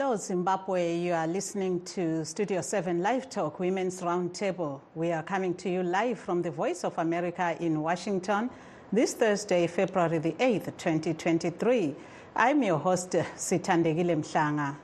Hello, Zimbabwe. You are listening to Studio 7 Live Talk Women's Roundtable. We are coming to you live from the Voice of America in Washington this Thursday, February the 8th, 2023. I'm your host, Sithandekile Mhlanga.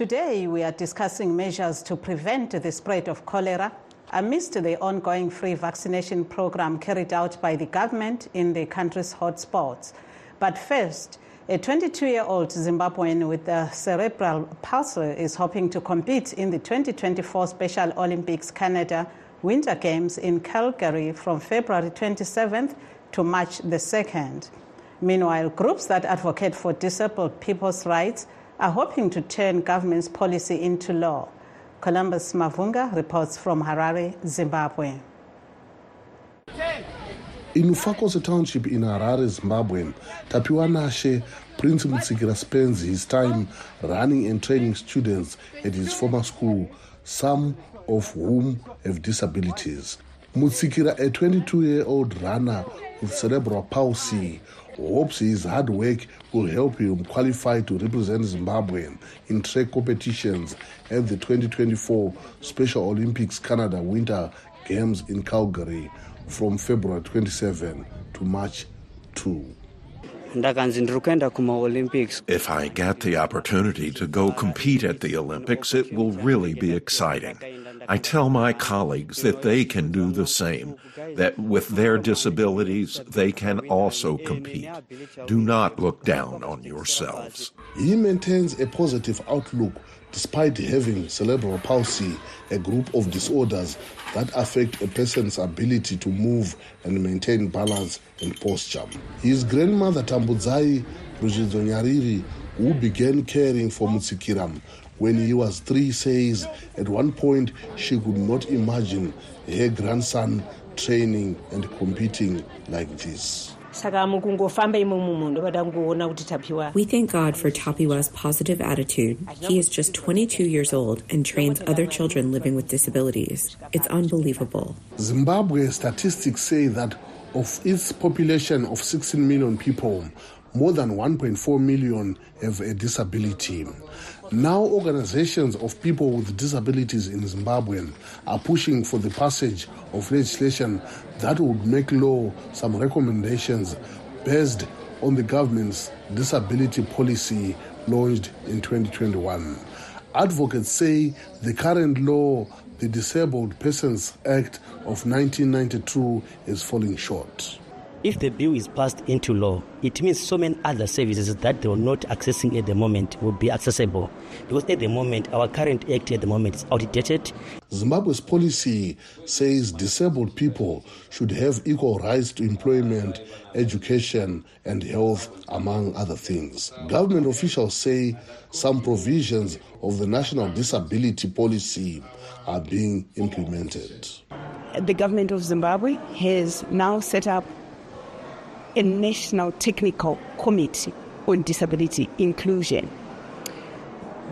Today, we are discussing measures to prevent the spread of cholera amidst the ongoing free vaccination program carried out by the government in the country's hotspots. But first, a 22 year old Zimbabwean with a cerebral palsy is hoping to compete in the 2024 Special Olympics Canada Winter Games in Calgary from February 27th to March the 2nd. Meanwhile, groups that advocate for disabled people's rights are hoping to turn government's policy into law. Columbus Mavunga reports from Harare, Zimbabwe. In Ufakose Township in Harare, Zimbabwe, Tapiwa Nashe Prince Mutsikira spends his time running and training students at his former school, some of whom have disabilities. Mutsikira, a 22-year-old runner with cerebral palsy, hopes his hard work will help him qualify to represent Zimbabwe in track competitions at the 2024 Special Olympics Canada Winter Games in Calgary from February 27 to March 2. ndakanzi ndiri kuenda kumaolympics If I get the opportunity to go compete at the Olympics, it will really be exciting. I tell my colleagues that they can do the same, that with their disabilities, they can also compete. Do not look down on yourselves. He maintains a positive outlook despite having cerebral palsy, a group of disorders that affect a person's ability to move and maintain balance and posture. His grandmother Tambudzai Rujidzo Nyariri, who began caring for Mutsikira when he was three, says at one point she could not imagine her grandson training and competing like this. saka mukungofamba imomo munhu ndopada kungoona kuti tapiwa We thank God for Tapiwa's positive attitude. He is just 22 years old and trains other children living with disabilities. It's unbelievable. Zimbabwe statistics say that of its population of 16 million people, more than 1.4 million have a disability. Now, organizations of people with disabilities in Zimbabwe are pushing for the passage of legislation that would make law some recommendations based on the government's disability policy launched in 2021. Advocates say the current law, the Disabled Persons Act of 1992, is falling short. If the bill is passed into law it means so many other services that they are not accessing at the moment will be accessible because at the moment our current act at the moment is outdated Zimbabwe's policy says disabled people should have equal rights to employment, education, and health, among other things. Government officials say some provisions of the national disability policy are being implemented. the government of Zimbabwe has now set up a national technical committee on disability inclusion.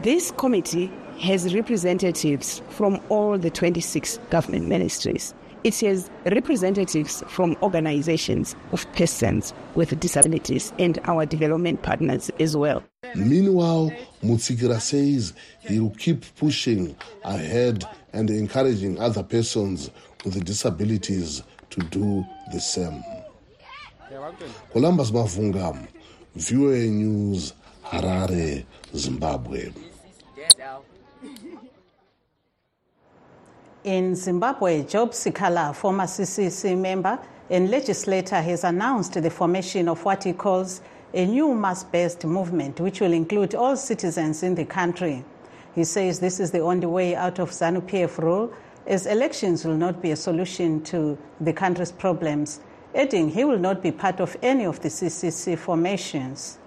This committee has representatives from all the 26 government ministries. It has representatives from organizations of persons with disabilities and our development partners as well. Meanwhile, Mutsikira says he will keep pushing ahead and encouraging other persons with disabilities to do the same. Columbus Mavunga, VOA News, Harare, Zimbabwe. In Zimbabwe, Job Sikhala, former CCC member and legislator, has announced the formation of what he calls a new mass based movement, which will include all citizens in the country. He says this is the only way out of ZANU PF rule, as elections will not be a solution to the country's problems, adding he will not be part of any of the CCC formations.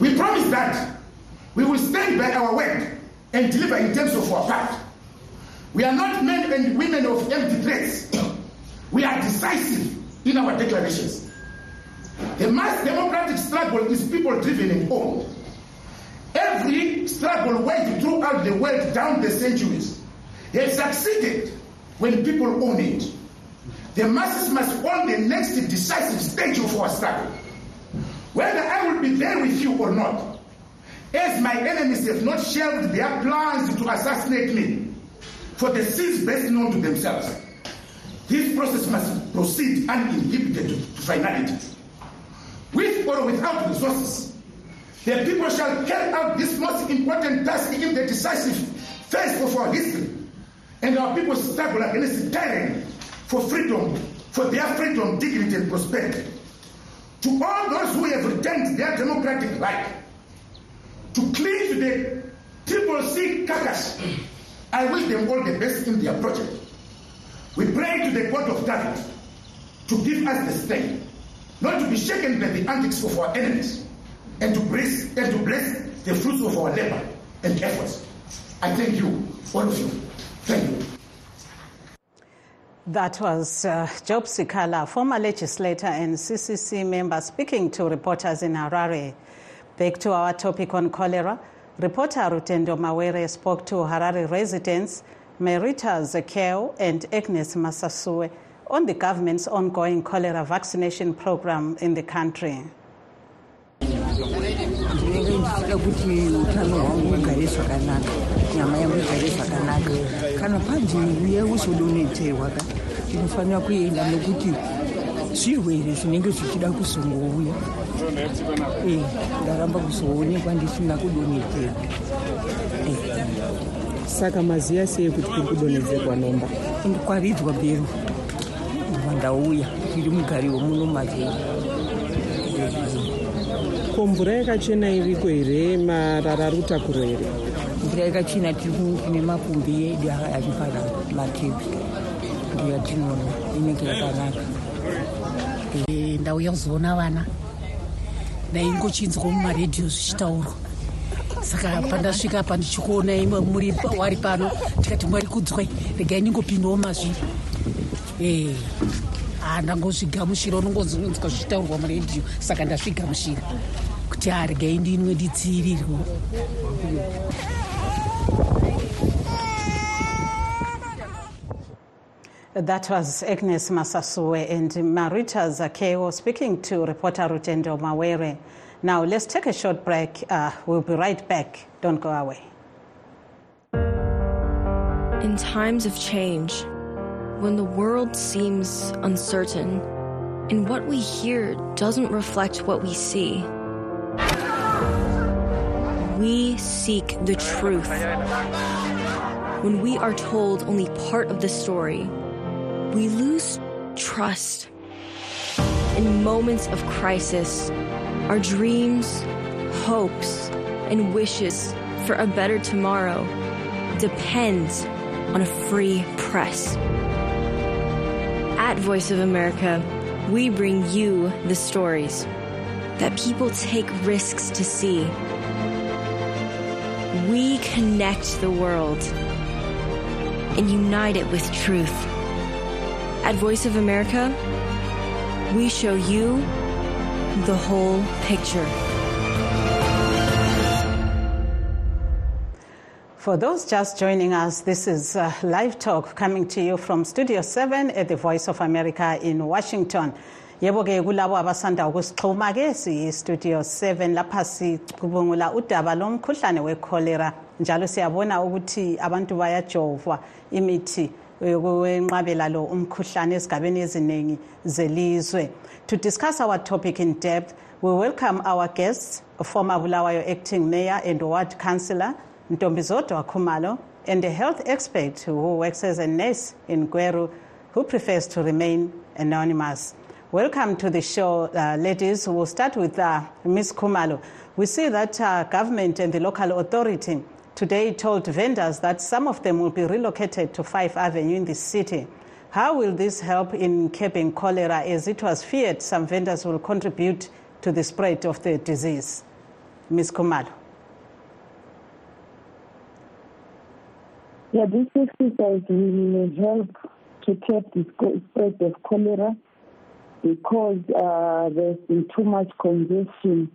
We promise that we will stand by our word and deliver in terms of our part. We are not men and women of empty threats. we are decisive in our declarations. The mass democratic struggle is people driven and owned. every struggle waged throughout the world down the centuries has succeeded when people own it. The masses must own the next decisive stage of our struggle. Whether I will be there with you or not, as my enemies have not shelved their plans to assassinate me for the sins best known to themselves, this process must proceed uninhibited to finality. With or without resources, the people shall carry out this most important task in the decisive phase of our history, and our people struggle against tyranny for freedom, for their freedom, dignity, and prosperity. To all those who have retained their democratic right to to the triple C carcass, I wish them all the best in their project. We pray to the God of David to give us the strength not to be shaken by the antics of our enemies, and to bless, and to bless the fruits of our labor and efforts. I thank you, all of you. Thank you. That was uh, Job Sikhala, former legislator and CCC member, speaking to reporters in Harare. Back to our topic on cholera. Reporter Rutendo Mawere spoke to Harare residents Merita Zekeo and Agnes Masasue on the government's ongoing cholera vaccination program in the country. Tinofanira kuenda nokuti zvirwere zvinenge zvichida kuzongouya. E ndaramba kuzoonekwa ndisina kudonhedzerwa. Saka maziya sei kuti kuri kudonhedzerwa nomba? Ndikwaridzwa bhero ndova ndauya tiri mugari womuno mazera ko mvura yakachena iriko here? Marara ari kutakurwa here mvura yakachena tine mapumbi edu ari pana matepi ndiyo yatinoona inenge yakanaka ndauya kuzoona vana ndaingochinzwa mumaredhiyo zvichitaurwa saka pandasvika pa ndichikuona imwe muri wari pano tikati mwari kudzwai regai ningopindawo mazviri handangozvigamushira unongozvinzwa zvichitaurwa muredhiyo saka ndazvigamushira kuti haregai ndinwe ndidziirirwa That was Agnes Masasue and Marita Zakeo speaking to reporter Rutendo Mawere. Now, let's take a short break. Uh, we'll be right back. Don't go away. In times of change, when the world seems uncertain and what we hear doesn't reflect what we see, we seek the truth. When we are told only part of the story, we lose trust. In moments of crisis, our dreams, hopes, and wishes for a better tomorrow depends on a free press. At Voice of America, we bring you the stories that people take risks to see. We connect the world and unite it with truth. At Voice of America, we show you the whole picture. For those just joining us, this is uh, Live Talk coming to you from Studio 7 at the Voice of America in Washington. yebo ke kulabo abasanda ukusixhuma ke siyi-studio 7 lapha sicubungula udaba lomkhuhlane wecholera njalo siyabona ukuthi abantu bayajovwa imithi lo umkhuhlane ezigabeni eziningi zelizwe. To discuss our topic in depth we welcome our guests former bulawayo acting mayor and ward councillor ntombizodwa khumalo and a health expert who works as a nurse in gweru who prefers to remain anonymous. Welcome to the show uh, ladies. We'll start with uh, ms khumalo. We see that uh, government and the local authority today told vendors that some of them will be relocated to Five Avenue in the city. How will this help in keeping cholera as it was feared some vendors will contribute to the spread of the disease? Ms. Khumalo. Yeah, this exercise will help to keep the spread of cholera because uh, there's been too much congestion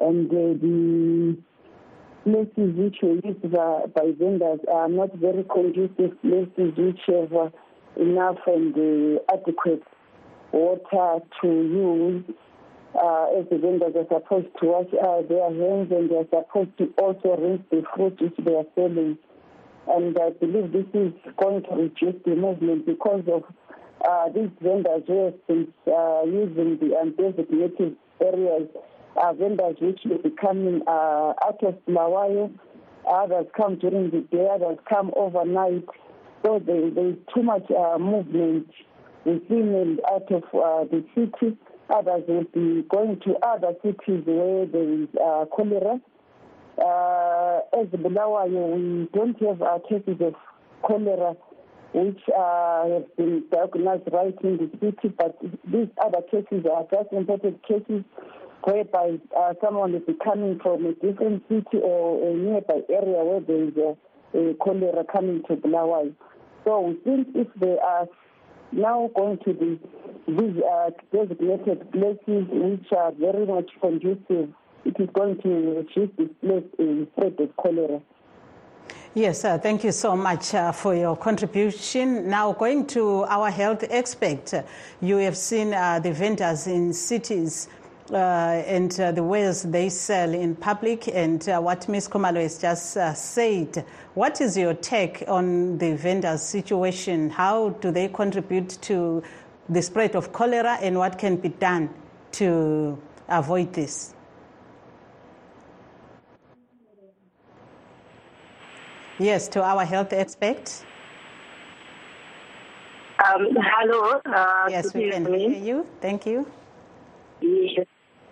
and uh, the places which were used by, vendors are not very conducive places which have uh, enough and uh, adequate water to use. Uh, as the vendors are supposed to wash uh, their hands and they are supposed to also rinse the fruit which they are selling. And I believe this is going to reduce the movement because of uh, these vendors who have been uh, using the undesignated areas, uh, vendors which are becoming uh, out of Bulawayo. Others come during the day, others come overnight. So there, there is too much uh, movement within and out of uh, the city. Others will be going to other cities where there is uh, cholera. Uh, as Bulawayo, we don't have uh, cases of cholera which uh, have been diagnosed right in the city, but these other cases are just imported cases whereby uh, someone is coming from a different city or a nearby area where there is a, a cholera coming to Bulawayo. So we think if they are now going to the, these uh, designated places which are very much conducive, it is going to reduce the spread of cholera. Yes, uh, thank you so much uh, for your contribution. Now, going to our health expert, you have seen uh, the vendors in cities and uh, the wares they sell in public, and uh, what Ms. Khumalo has just said. What is your take on the vendors' situation? How do they contribute to the spread of cholera, and what can be done to avoid this? Yes, to our health expert. Um, hello. Uh, yes, we can hear you. Thank you. Yes,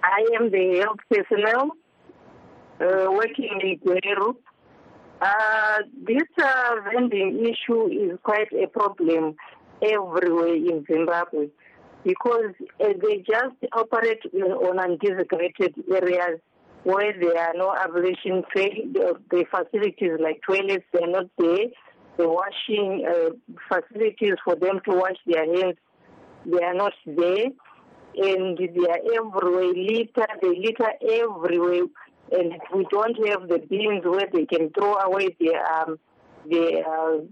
I am the health personnel uh, working in Gweru. Uh, this uh, vending issue is quite a problem everywhere in Zimbabwe because uh, they just operate on undesignated areas where there are no ablution the, facilities like toilets, they're not there. The washing uh, facilities for them to wash their hands, they are not there. And they are everywhere, litter, they litter everywhere. And we don't have the bins where they can throw away their, um, uh, you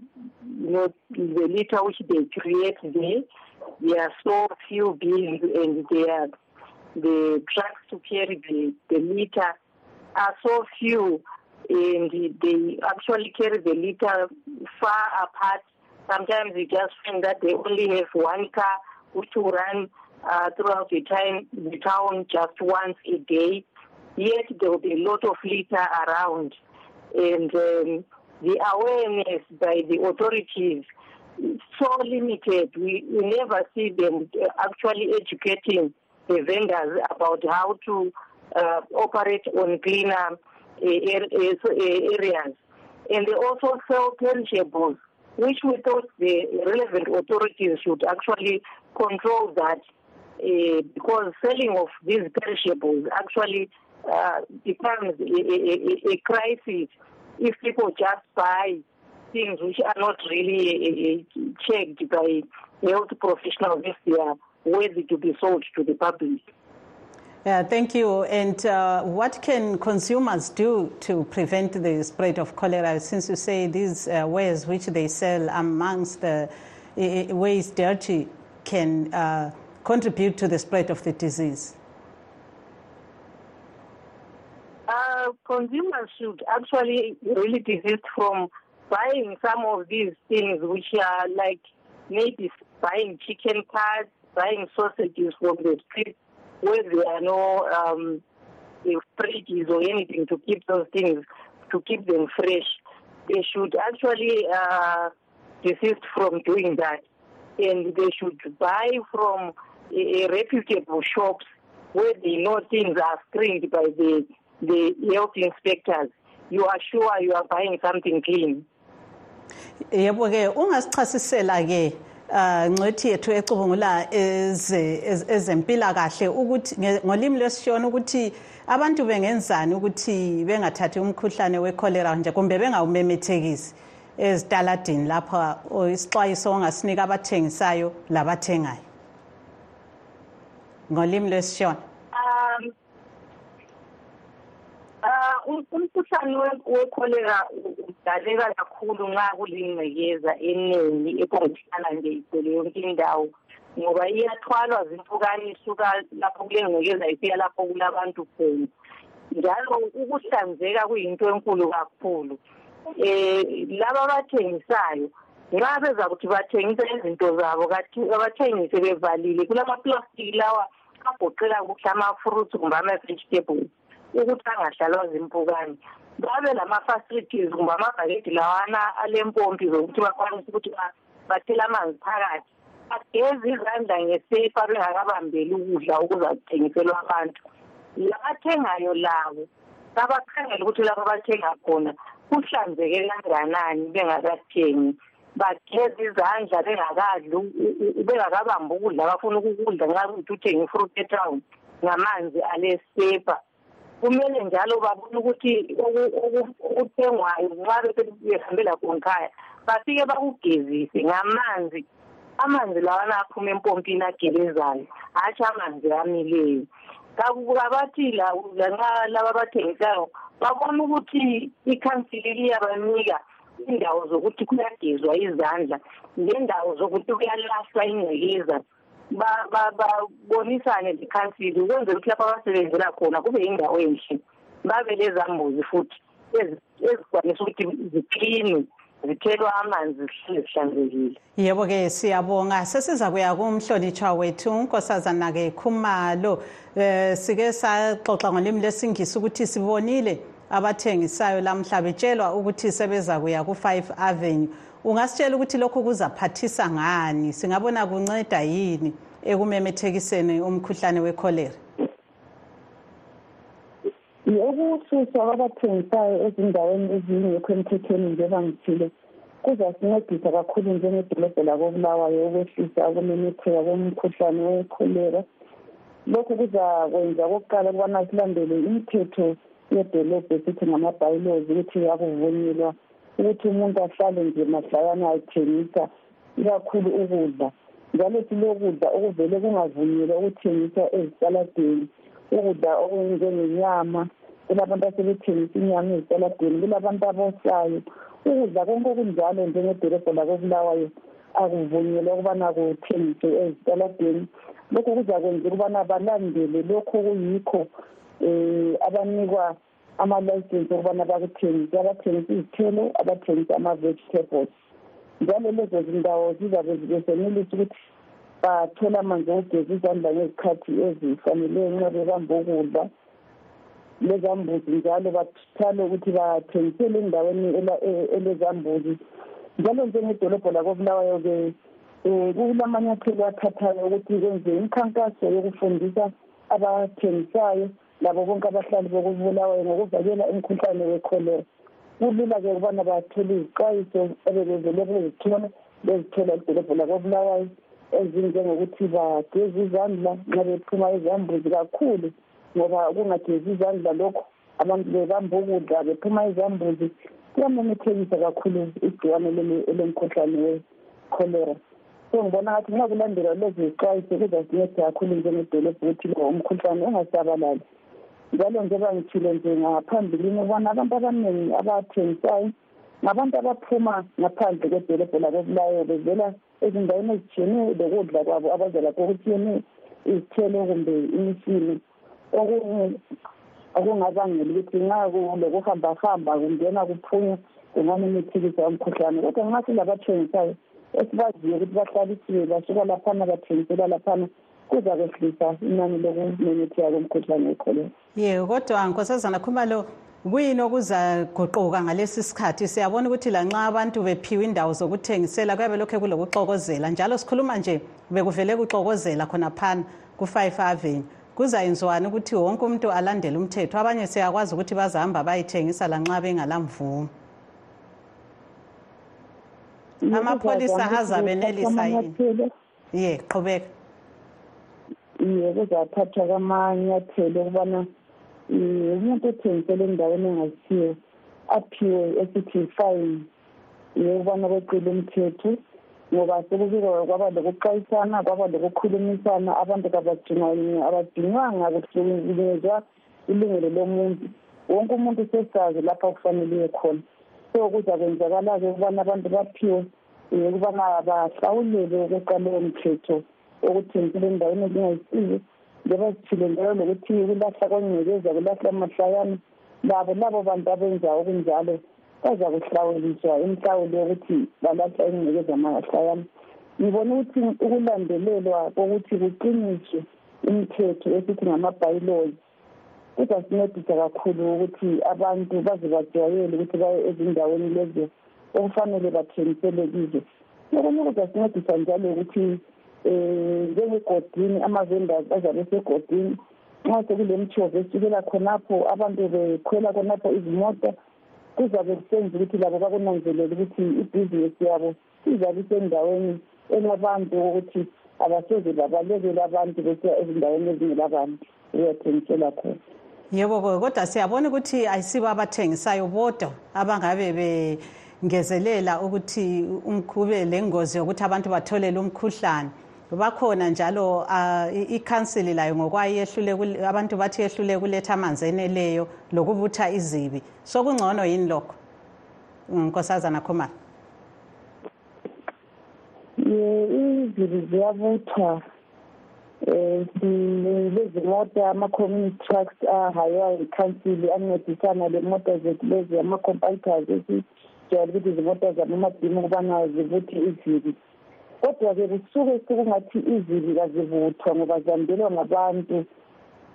know, the litter which they create there. There are so few bins and they are the trucks to carry the, the litter are so few and they actually carry the litter far apart. Sometimes you just find that they only have one car which will run uh, throughout the time the town just once a day. Yet there will be a lot of litter around, and um, the awareness by the authorities is so limited. We, we never see them actually educating the vendors about how to uh, operate on cleaner areas. And they also sell perishables, which we thought the relevant authorities should actually control that uh, because selling of these perishables actually uh, becomes a, a, a, crisis if people just buy things which are not really uh, checked by health professionals if they are worthy to be sold to the public. Yeah, thank you. And uh, what can consumers do to prevent the spread of cholera? Since you say these uh, ways which they sell amongst the uh, ways dirty can uh, contribute to the spread of the disease? Uh, consumers should actually really desist from buying some of these things which are like maybe buying chicken parts buying sausages from the street where there are no um, fridges or anything to keep those things, to keep them fresh. They should actually uh, desist from doing that. And they should buy from reputable shops where they know things are screened by the, the health inspectors. You are sure you are buying something clean. yebo ke ungasichasisela ke uh ngcwethi yethu ecubungula ezempilakahle ukuthi ngolimi lwesishona ukuthi abantu bengenzani ukuthi bengathathi umkhuhlane wecholera nje kumbe bengawumemethekisi ezitaladini lapha isixwayiso ongasinika abathengisayo labathengayo ngolimi lwesishona um uh um- umkhuhlane we- wekholera udaleka kakhulu nxa kulingcekeza eningi ephonguthelana nje igcwele yonke indawo ngoba iyathwalwa zimpukane isuka lapho kulengcekeza ifika lapho kulabantu khona. Njalo ukuhlanzeka kuyinto enkulu kakhulu. Um laba abathengisayo nxa beza kuthi bathengisa izinto zabo kathi abathengise bevalile kulamaplastiki lawa agoqela kuhle ama-fruits kumbe ama-vegetables ukuthi angahlalwa zimpukane. Babe lama-facilities kumbe amabhakedi lawana alempompi zokuthi bakwanise ukuthi ba- bathele amanzi phakathi. Bageze izandla ngesepa bengakabambeli ukudla okuzathengiselwa abantu. Labathengayo labo babakhangele ukuthi lapho abathenga khona kuhlanzeke kanganani bengakathengi. Bageze izandla bengakadli u- u- u- bengakabambi ukudla abafuna ukukudla nxa kuyikuthi uthenga ifruit etown ngamanzi alesepa kumele njalo babone ukuthi oku- oku- okuthengwayo nxa besebehambela khonkhaya bafike bakugezise ngamanzi. Amanzi lawana aphuma empompini agelezayo hatshi amanzi amileyo. Kaku- kabathi la- lanxa laba abathengisayo babona ukuthi ikhansili liyabanika indawo zokuthi kuyagezwa izandla nendawo zokuthi kuyalahlwa ingcekeza ba- ba- babonisane lekhansili ukwenzela ukuthi lapho abasebenzela khona kube yindawo enhle babe lezambuzi futhi ezi- ezikwanisa ukuthi ziklinwe zithelwa amanzi zihlale zihlanzekile. Yebo-ke siyabonga. Sesiza kuya kumhlonitshwa wethu unkosazana-ke khumalo. Um sike saxoxa ngolimi lesingisi ukuthi sibonile abathengisayo lamhla betshelwa ukuthi sebeza kuya ku-five avenue. Ungasitshela ukuthi lokhu kuzaphathisa ngani? Singabona kunceda yini ekumemethekiseni umkhuhlane wekholera ukususwa kwabathengisayo ezindaweni ezingekho emthethweni njengoba ngithile kuzasincedisa kakhulu njengedolobho lakobulawayo ukwehlisa ukumemetheka komkhuhlane wekholera lokhu kuzakwenza okokuqala ukubana silandele imithetho yedolobho esithi ngama-bylaws ukuthi akuvunyelwa ukuthi umuntu ahlale nje mahlayana athengisa ikakhulu ukudla. Njalo silokudla okuvele kungavunyelwa ukuthengiswa ezitaladeni ukudla okunjengenyama kulabantu asebethengisa inyama ezitaladeni kulabantu abosayo. Ukudla konke okunjalo njengedolobho lakobulawayo akuvunyelwa ukubana kuthengiswe ezitaladeni. Lokhu kuzakwenza ukubana balandele lokhu okuyikho um abanikwa amalayisensi okubana bakuthengise abathengisa izithelo abathengisa ama-vegetables. Njalo lezo zindawo zizabe besenelisa ukuthi bathole amanzi okugeza izandla ngezikhathi ezifaneleyo nxa bebamba ukudla. Lezambuzi njalo bathale ukuthi bathengisele endaweni ela- e- elezambuzi. Njalo njengedolobho lakobulawayo-ke um kulamanyathelo athathayo ukuthi kwenziwe imikhankaso yokufundisa abathengisayo. Labo bonke abahlali bokubulawayo ngokuvikela umkhuhlane wekholera kulula-ke ukubana bathole izixwayiso ebebevele bezithola bezithola edolobho lakobulawayo ezinjengokuthi bageze izandla nxa bephuma ezambuzi kakhulu ngoba ukungagezi izandla lokho abantu bebamba ukudla bephuma izambuzi kuyamemethekisa kakhulu igciwane leli- elemkhuhlane wekholera so ngibona ngathi nxa kulandelwa lezi zixwayiso kuzasinceda kakhulu njengedolobho ukuthi lo umkhuhlane ungasabalali. Njalo njengoba ngithile nje ngaphambilini ukubona abantu abaningi abathengisayo ngabantu abaphuma ngaphandle kwedolobho lakobulayo bevela ezindaweni ezitshiyeneyo lokudla kwabo abaza lapho okutshiyeneyo izithelo kumbe imifino. Okunye okungabangela ukuthi nxa kulokuhambahamba kungena kuphunya kungamemethekisa umkhuhlane kodwa nxa silabathengisayo esibaziyo ukuthi bahlalisiwe basuka laphana bathengisela laphana kuzakwehlisa inani lokumemetheka komkhuhlane wekholera ye kodwa nkosazana khumalo kuyini okuzaguquka ngalesi sikhathi? Siyabona ukuthi lanxa abantu bephiwe indawo zokuthengisela kuyabe lokhu kulokuxokozela njalo sikhuluma nje bekuvele kuxokozela khonaphana ku-five avenue. Kuzayenziwani ukuthi wonke umuntu alandele umthetho? Abanye siyakwazi ukuthi bazahamba bayithengisa lanxa bengalamvumo. Amapholisa azabenelisa yini? ye qhubeka. Iye kuzathathwa kwamanyathelo okubana um umuntu othengisele endaweni engasiyo aphiwe esithi yifayini yokubana kweqile umthetho ngoba sekubike kwaba lokuxwayisana kwaba lokukhulumisana abantu kabadinywanga kuhlukunyezwa ilungelo lomuntu. Wonke umuntu sesazi lapha kufanele khona. So kuzakwenzakala-ke ukubana abantu baphiwe um ukubana bahlawulele ukweqa leyo mthetho okuthengisela endaweni ezingayisizo njengoba zithile njalo lokuthi kulahla kwengcekeza kulahla mahlayana labo labo bantu abenza okunjalo baza kuhlawuliswa imhlawulo yokuthi balahla ingcekeza mahlayana ngibona ukuthi ukulandelelwa kokuthi kuqiniswe imithetho esithi ngama-bylaws kuzasincedisa kakhulu ukuthi abantu baze bajwayele ukuthi baye ezindaweni lezo okufanele bathengisele kizo. Okunye kuzasincedisa njalo ukuthi um njengegodini ama-vendors azabe esegodini. Nxa sekule mthovo esukela khonapho abantu bekhwela khonapho izimota kuzabe kusenza ukuthi labo bakunanzelele ukuthi ibhizinesi yabo izabe isendaweni elabantu ukuthi abasoze babalekele abantu besiya ezindaweni ezingelabantu. Uyathengisela khona. Yebo kodwa siyabona ukuthi ayisibo abathengisayo bodwa abangabe bengezelela ukuthi kube lengozi yokuthi abantu batholele umkhuhlane. Bakhona njalo uh, ikhansili layo ngokwayo yehlule abantu bathi yehlule kuletha amanzi eneleyo lokubutha izibi. Sokungcono yini lokho nkosazana khomana ye izibi ziyabuthwa um silezimota ama-community trucks ahaywa yikhansili ancedisana le mota zethu lezi ama-computers esijwayele ukuthi izimota zabamadimu ukubana zibuthe izibi. Kodwa-ke kusuke sekungathi izibi kazibuthwa ngoba zandelwa ngabantu.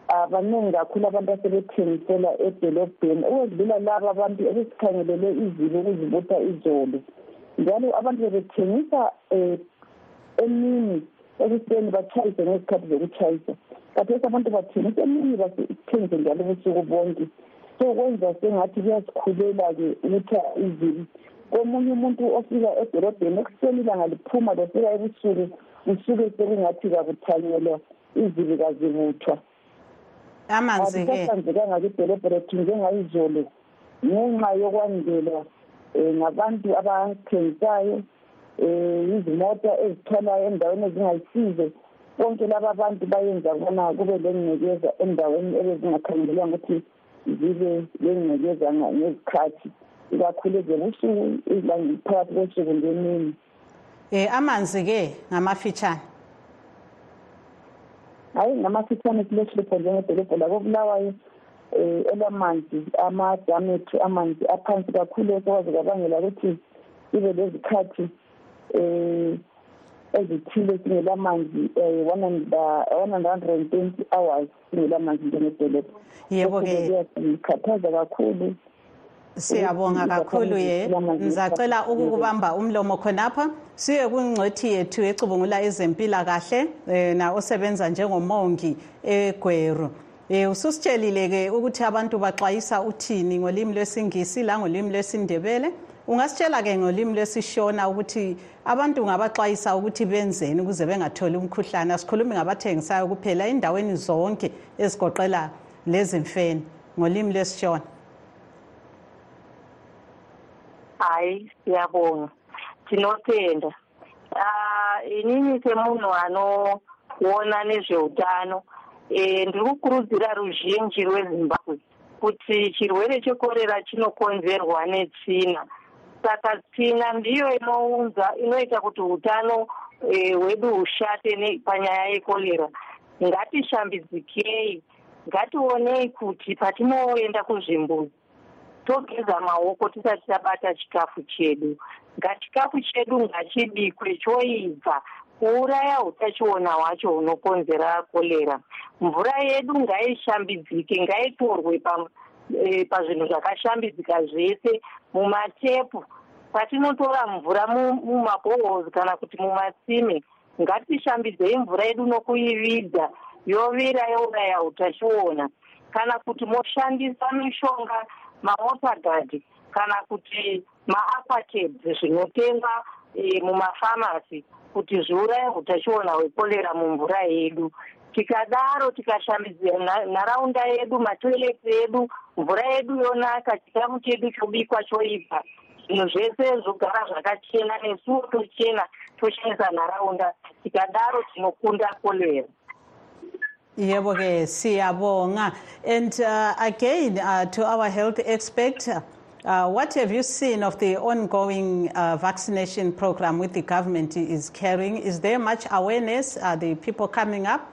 Abaningi kakhulu abantu asebethengisela edolobheni. Ukwedlula laba abantu ebesikhangelele izibi ukuzibutha izolo. Njalo abantu bebethengisa um emini ekuseni batshayise ngezikhathi zokutshayisa kathesi abantu bathengisa emini bathengise njalo ubusuku bonke. So kwenza sengathi kuyasikhulela-ke ukutha izibi komunye umuntu ofika edolobheni ekuseni ilanga liphuma lofika ebusuku usuke sekungathi kakuthanyelwa izibi kazibuthwa amanzi-ke. Asahlanzekanga kwidolobho lethu njengayizolo ngenxa yokwandelwa um ngabantu abathengisayo um izimota ezithwalayo endaweni ezingayisizo. Bonke laba abantu bayenza kubona kube lengcekeza endaweni ebezingakhangelelwanga ukuthi zibe lengcekeza ngezikhathi. Ikakhulu ezebusuku phakathi kosuku ngemini um amanzi-ke ngamafitshane? Hhayi ngamafitshane silohlupho njengedolobho lakobulawayo um elamanzi amadamu ethu amanzi aphansi kakhulu esokwazi kwabangela ukuthi ibe lezikhathi um ezithile singelamanzi um one hundred and twenty hours singelamanzi njengedolobho yebo-ke. Kuyasikhathaza kakhulu. Siyabonga kakhulu ye. ngizacela ukukubamba umlomo khonapha. Siye kungcwethi yethu ecubungula ezempilakahle um na osebenza njengomongi egweru. Um ususitshelile-ke ukuthi abantu baxwayisa uthini ngolimi lwesingisi langolimi lwesindebele. Ungasitshela-ke ngolimi lwesishona ukuthi abantu ungabaxwayisa ukuthi benzeni ukuze bengatholi umkhuhlane. Asikhulumi ngabathengisayo kuphela endaweni zonke ezigoqela lezimfene ngolimi lwesishona. Hayi siyabonga. Tinotenda uh, inini semunhu anoona nezveutano e, ndiri kukurudzira ruzhinji rwezimbabwe kuti chirwere chekorera chinokonzerwa netsvina. Saka tsvina ndiyo inounza inoita kuti utano hwedu e, hushate panyaya yekorera. Ngatishambidzikei ngationei kuti patinoenda kuzvimbuzi togeza maoko tisati tabata chikafu chedu. Ngachikafu chedu ngachibikwe choibva. Kuuraya utachiona hwacho hunokonzera korera mvura yedu ngaishambidzike ngaitorwe pazvinhu e, zvakashambidzika zvese mumatepu. Patinotora mvura mumabhohos kana kuti mumatsime ngatishambidzei mvura yedu nokuividza yovira youraya utachiona. Kana kuti moshandisa mishonga mawotagadi kana kuti maaquatabs zvinotengwa e, mumafamasi kuti zviuraye utachiona hwekorera mumvura yedu. Tikadaro tikashambidzira nharaunda yedu matoileti edu mvura yedu yonaka chikafu chedu chobikwa choibva. Zvinhu zvese zvogara zvakachena nesuwo tochena toshandisa nharaunda. Tikadaro tinokunda korera Yebo ke siyabonga. And uh, again, uh, to our health expert, uh, what have you seen of the ongoing uh, vaccination program with the government is carrying? Is there much awareness? Are the people coming up?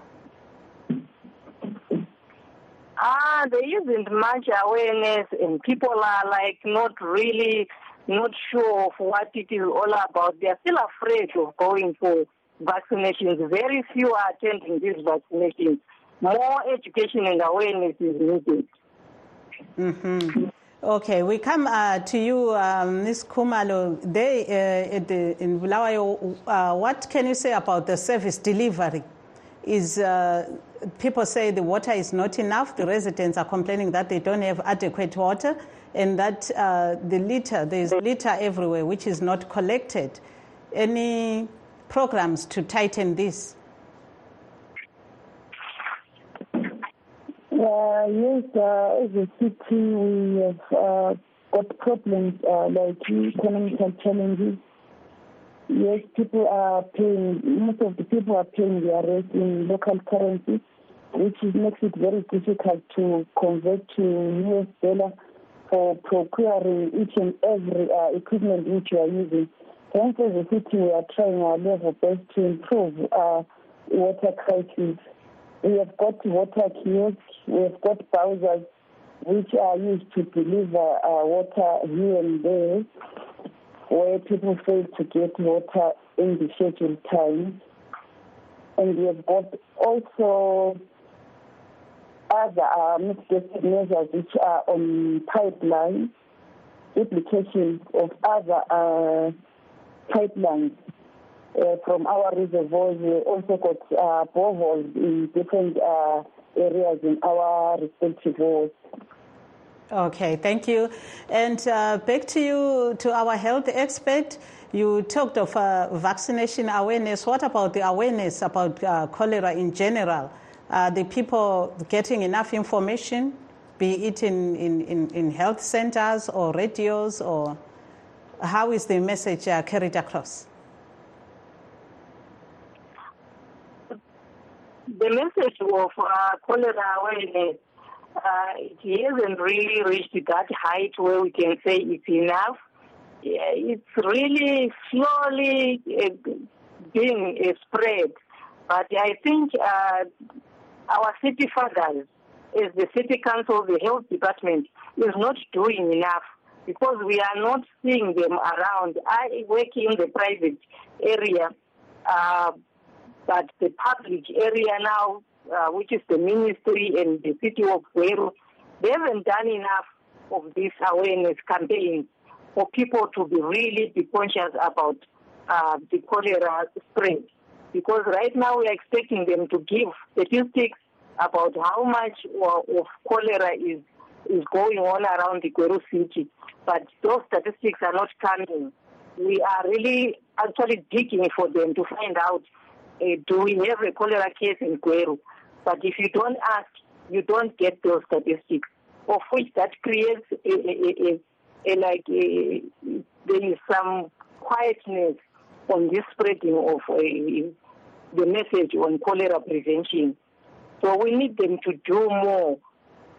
Ah, there isn't much awareness, and people are like not really not sure of what it is all about. They are still afraid of going for vaccinations. Very few are attending these vaccinations. More education and awareness is needed. Mm-hmm. Okay, we come uh, to you, um, Ms. Khumalo. They, uh, the, in Bulawayo, uh, what can you say about the service delivery? Is uh, people say the water is not enough. The residents are complaining that they don't have adequate water, and that uh, the litter there is litter everywhere, which is not collected. Any programs to tighten this? Uh, yes, uh, as a city, we have uh, got problems uh, like economical challenges. Yes, people are paying, most of the people are paying their rent in local currency, which is, makes it very difficult to convert to US dollar for procuring each and every uh, equipment which you are using. Hence, as a city, we are trying our level best to improve uh, water crisis. We have got water kiosks, we have got bowsers, which are used to deliver uh, water here and there, where people fail to get water in the scheduled time. And we have got also other uh, mitigated measures which are on pipeline, duplication of other uh, pipelines uh, from our reservoirs. We also got uh, boreholes in different uh, areas in our respective wards. Okay, thank you. And uh, back to you, to our health expert. You talked of uh, vaccination awareness. What about the awareness about cholera in general? Are the people getting enough information, be it in, in, in, in health centers or radios, or how is the message carried across? The message of uh, cholera awareness, uh, it hasn't really reached that height where we can say it's enough. It's really slowly uh, being uh, spread. But I think uh, our city fathers, as the city council, the health department, is not doing enough because we are not seeing them around. I work in the private area, uh, but the public area now, uh, which is the ministry and the city of Gweru, they haven't done enough of this awareness campaign for people to be really be conscious about uh, the cholera spread. Because right now we are expecting them to give statistics about how much of cholera is is going on around the Gweru city, but those statistics are not coming. We are really actually digging for them to find out uh, do we have a cholera case in Gweru? But if you don't ask, you don't get those statistics, of which that creates a, a, a, a like there is some quietness on this spreading of a, the message on cholera prevention. So we need them to do more.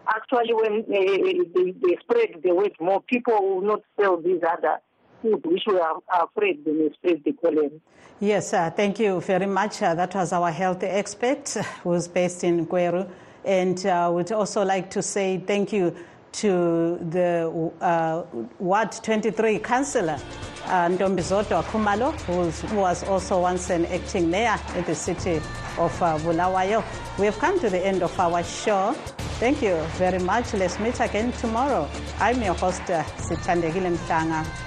Actually, when uh, they, they spread the word more, people will not sell these other food, which we are afraid the cholera. Yes, uh, thank you very much. Uh, that was our health expert who's based in Gweru. And uh, would also like to say thank you to the uh, Ward 23 councillor, uh, Ntombizodwa Khumalo, who was also once an acting mayor in the city of uh, Bulawayo. We have come to the end of our show. Thank you very much. Let's meet again tomorrow. I'm your host, uh, Sithandekile.